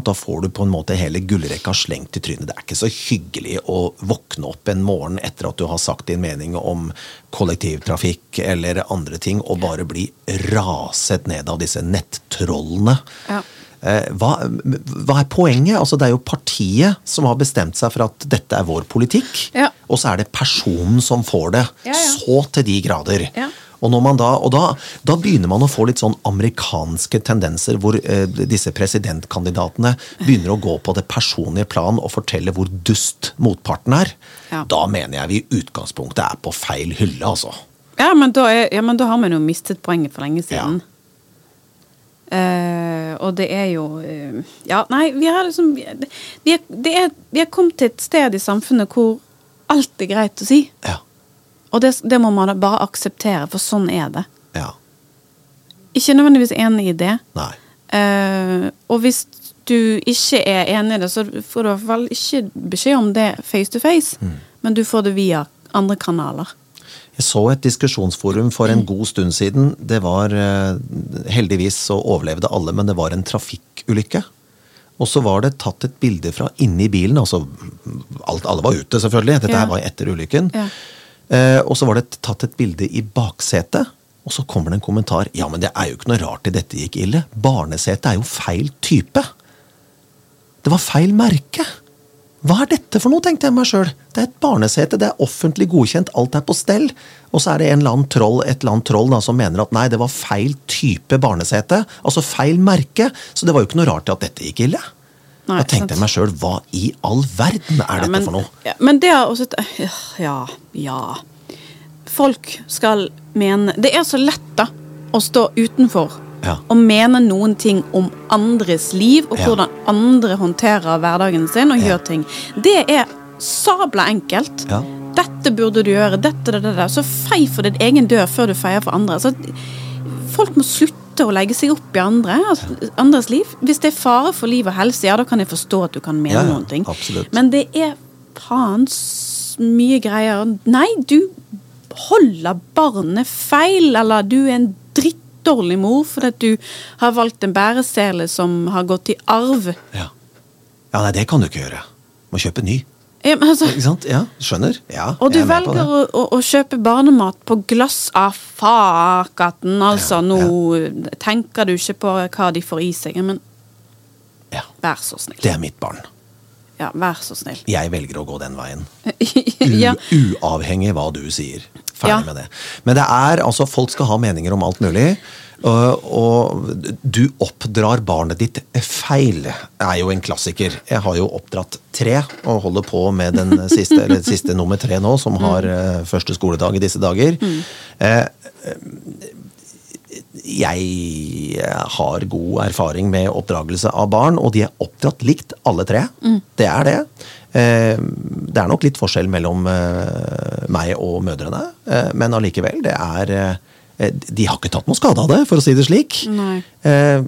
Da får du på en måte hele gullrekka slengt i trynet. Det er ikke så hyggelig å våkne opp en morgen etter at du har sagt din mening om kollektivtrafikk eller andre ting, og bare bli raset ned av disse nettrollene. Ja. Eh, hva, hva er poenget? Altså, det er jo partiet som har bestemt seg for at dette er vår politikk. Ja. Og så er det personen som får det. Ja. Så til de grader. Ja. Og, når man da, og da, da begynner man å få litt sånn amerikanske tendenser, hvor eh, disse presidentkandidatene begynner å gå på det personlige plan og fortelle hvor dust motparten er. Ja. Da mener jeg vi i utgangspunktet er på feil hylle, altså. Ja, men da, er, ja, men da har man jo mistet poenget for lenge siden. Eh, og det er jo uh, Ja, nei, vi har liksom vi er, det er, vi er kommet til et sted i samfunnet hvor alt er greit å si. Ja. Og det, det må man bare akseptere, for sånn er det. Ja. Ikke nødvendigvis enig i det. Nei. Uh, og hvis du ikke er enig i det, så får du i hvert fall ikke beskjed om det face to face, men du får det via andre kanaler. Jeg så et diskusjonsforum for en god stund siden. Det var eh, Heldigvis så overlevde alle, men det var en trafikkulykke. Og så var det tatt et bilde fra inni bilen. altså alt, Alle var ute, selvfølgelig. Dette Ja. her var etter ulykken. Ja. Eh, og så var det tatt et bilde i baksetet. Og så kommer det en kommentar. Ja, men det er jo ikke noe rart til dette gikk ille. Barnesetet er jo feil type. Det var feil merke. Hva er dette for noe, tenkte jeg meg sjøl. Det er et barnesete, det er offentlig godkjent, alt er på stell. Og så er det en eller annen troll, et eller annet troll da, som mener at nei, det var feil type barnesete. Altså feil merke. Så det var jo ikke noe rart at dette gikk ille. Nei, da tenkte sant. jeg meg sjøl, hva i all verden er dette men, for noe? Ja, men det er også Ja, ja. Folk skal mene Det er så lett, da, å stå utenfor Ja. og mene noen ting om andres liv, og Ja. hvordan andre håndterer hverdagen sin og Ja. gjør ting. Det er sabla enkelt. Ja. Dette burde du gjøre, dette, det, det, det. Så fei for din egen dør før du feier for andre. Så folk må slutte å legge seg opp i andre, andres liv. Hvis det er fare for liv og helse, ja, da kan jeg forstå at du kan mene ja, noen ting. absolutt. Men det er faen mye greier. Nei, du holder barnet feil, eller du er en drittdårlig mor fordi at du har valgt en bæresele som har gått i arv. Ja. ja, nei, det kan du ikke gjøre. Må kjøpe ny. Ja, altså, Ikke sant? Ja, skjønner. Ja, og du er velger å, å, å kjøpe barnemat på glass av fakaten. Altså, Ja, nå tenker du ikke på hva de får i seg. Men Ja, vær så snill. det er mitt barn. Ja, vær så snill. Jeg velger å gå den veien. ja. Uavhengig hva du sier. Ferdig Ja. med det. Men det er, altså, folk skal ha meninger om alt mulig. Og, og du oppdrar barnet ditt feil, er jo en klassiker. Jeg har jo oppdratt tre, og holder på med den siste, eller siste nummer tre nå, som har eh, første skoledag i disse dager. Eh, jeg har god erfaring med oppdragelse av barn, og de er oppdratt likt, alle tre. Det er det. Eh, Det er nok litt forskjell mellom eh, meg og mødrene, eh, men allikevel, det er eh, De har ikke tatt noe skade av det, for å si det slik. Nei. Eh,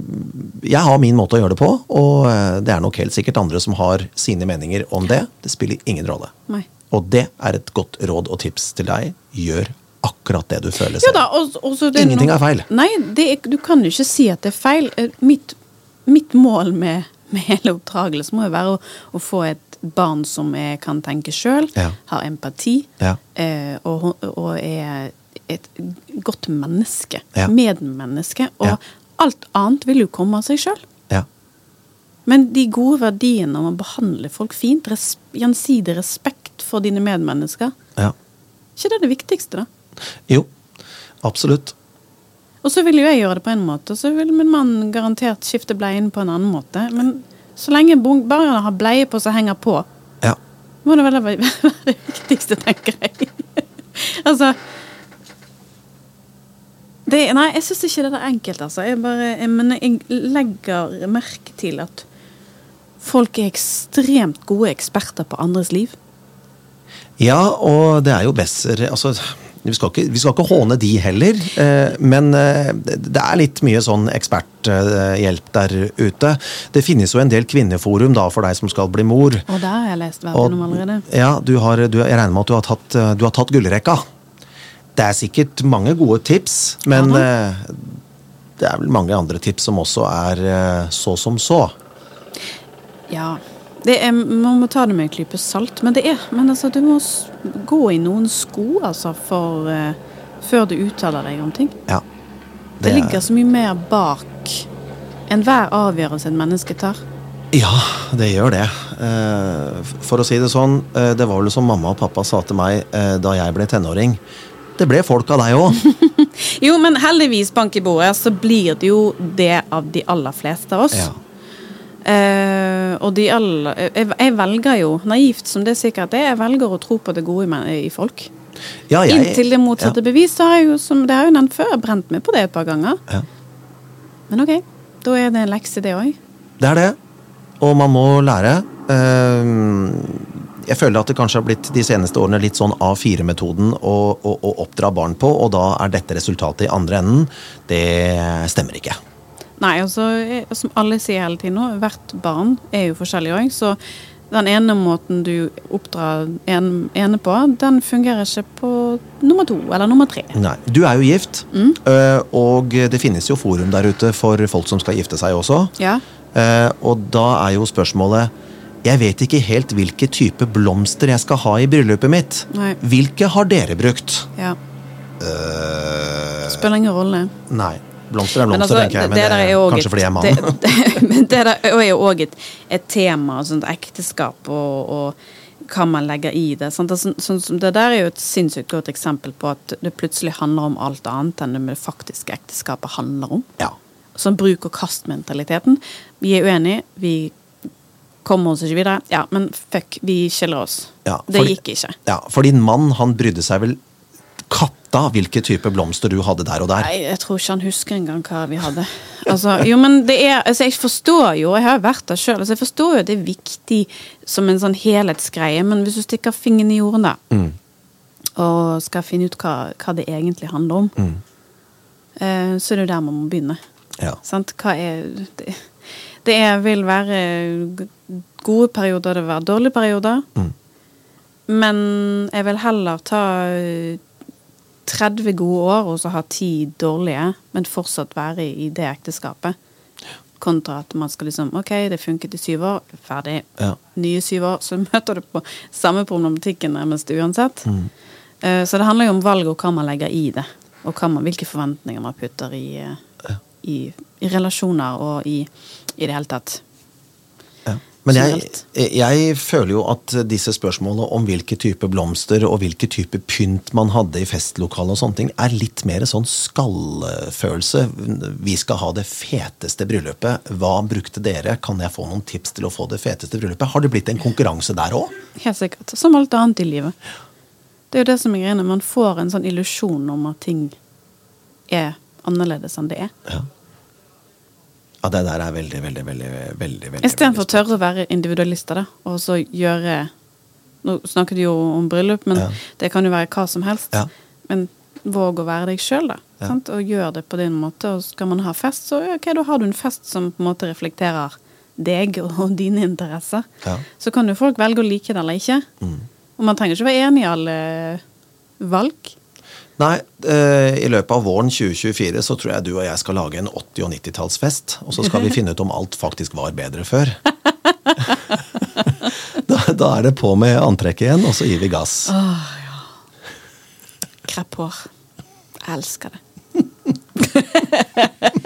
Jeg har min måte å gjøre det på, og eh, det er nok helt sikkert andre som har sine meninger om det. Det spiller ingen rolle. Nei. Og det er et godt råd og tips til deg. Gjør akkurat det du føler Ja da, og, og så det Ingenting noe- er feil. Nei, det er, du kan jo ikke si at det er feil. Eh, Mitt, mitt mål med, med hele oppdragelsen må jo være å, å få et barn som er, kan tenke sjøl, Ja. har empati, Ja. eh, og, og er et godt menneske. Medmenneske. Og alt annet vil jo komme av seg sjøl. Men de gode verdiene om å behandle folk fint, gjensidig respekt for dine medmennesker, ja. ikke det er det viktigste, da? Jo, absolutt. Og så vil jo jeg gjøre det på en måte, og så vil min mann garantert skifte bleien på en annen måte. Men så lenge barna har bleie på som henger på, Ja. må det vel være det viktigste, tenker jeg. altså det, Nei, jeg syns ikke det er enkelt, altså. Jeg bare, jeg, men jeg legger merke til at folk er ekstremt gode eksperter på andres liv. Ja, og det er jo besser altså, vi, skal ikke, vi skal ikke håne de heller, eh, men eh, det det er litt mye sånn eksperthjelp der ute. Det finnes jo en del kvinneforum da, for deg som skal bli mor. Og der har jeg lest verken om allerede. ja, du har, du, jeg regner med at du har tatt, eh, du har tatt gullrekka. Det er sikkert mange gode tips, men Ja det er vel mange andre tips som også er så som så. Ja. Det er, man må ta det med en klype salt, men det er Men altså, du må gå i noen sko, altså, for uh, Før du uttaler deg om ting. Ja. Det, det ligger så mye mer bak enhver avgjørelse et menneske tar. Ja, det gjør det. Eh, For å si det sånn, eh, det var vel som mamma og pappa sa til meg da jeg ble tenåring. Det ble folk av deg òg. Jo, men heldigvis, bank i bordet, så blir det jo det av de aller fleste av oss. Ja. Eh, og de alle jeg, jeg velger jo, naivt som det sikkert er, jeg velger å tro på det gode i, i folk. Ja, jeg- Inntil det motsatte bevis, så har jeg jo, som det har jo nevnt før, brent meg på det et par ganger. Ja. Men ok, da er det en lekse, det òg. Det er det. Og man må lære. Eh, Jeg føler at det kanskje har blitt de seneste årene litt sånn A4-metoden å, å, å oppdra barn på, og da er dette resultatet i andre enden. Det stemmer ikke. Nei, altså, som alle sier hele tiden nå, hvert barn er jo forskjellig òg, så den ene måten du oppdrar en ene på, den fungerer ikke på nummer to eller nummer tre. Nei. Du er jo gift, mm. og det finnes jo forum der ute for folk som skal gifte seg også. Ja. Eh, og da er jo spørsmålet Jeg vet ikke helt hvilke type blomster jeg skal ha i bryllupet mitt. Nei. Hvilke har dere brukt? ja. Uh, Spiller ingen rolle. nei. Blomster er blomster, altså, tenker jeg. Men det det, er kanskje et- fordi jeg er mann. Det, men det der er jo òg et, et tema, sånt ekteskap og, og hva man legger i det. Sant? Altså, så, som det der er jo et sinnssykt godt eksempel på at det plutselig handler om alt annet enn det faktiske ekteskapet handler om. ja. Sånn bruk og kast-mentaliteten. Vi er uenige, vi kommer oss ikke videre. Ja, men fuck, vi skiller oss. Ja, det gikk ikke. ja. For din mann, han brydde seg vel katta hvilke type blomster du hadde der og der. Nei, jeg tror ikke han husker engang hva vi hadde. Altså, jo, men det er Altså, jeg forstår jo, jeg har vært der sjøl, altså, jeg forstår jo at det er viktig som en sånn helhetsgreie, men hvis du stikker fingeren i jorden, da, Mm. og skal finne ut hva, hva det egentlig handler om, Mm. eh, så er det jo der man må begynne. Ja. Sant? Hva er Det, det er, vil være gode perioder, det vil være dårlige perioder. Mm. Men jeg vil heller ta 30 gode år og så ha 10 dårlige, men fortsatt være i, det ekteskapet. Kontra at man skal liksom Ok, det funket i syv år, ferdig. Ja. Nye syv år, så møter du på samme problematikken nærmest uansett. Mm. Eh, Så det handler jo om valg og hva man legger i det. Og man, hvilke forventninger man putter i, ja. i, i relasjoner og i, i det hele tatt. Men jeg, jeg føler jo at disse spørsmålene om hvilke type blomster og hvilke type pynt man hadde i festlokalet og sånne ting, er litt mer sånn skallfølelse. Vi skal ha det feteste bryllupet. Hva brukte dere? Kan jeg få noen tips til å få det feteste bryllupet? Har det blitt en konkurranse der òg? Helt sikkert. Som alt annet i livet. Det er jo det som er greiene. Man får en sånn illusjon om at ting er annerledes enn det er. Ja. Ja, det der er veldig, veldig, veldig veldig, veldig, Istedenfor å tørre å være individualister, da, og så gjøre Nå snakker du jo om bryllup, men Ja. det kan jo være hva som helst. Ja. Men våg å være deg sjøl, da. Ja. Sant? Og gjør det på din måte. Og skal man ha fest, så ok, da har du en fest som på en måte reflekterer deg og dine interesser. Ja. Så kan jo folk velge å like det eller ikke. Mm. Og man trenger ikke være enig i alle valg. Nei, eh, i løpet av våren 2024 så tror jeg du og jeg skal lage en 80- og 90-tallsfest. Og så skal vi finne ut om alt faktisk var bedre før. da, da er det på med antrekket igjen, og så gir vi gass. Krepp hår. Jeg elsker det.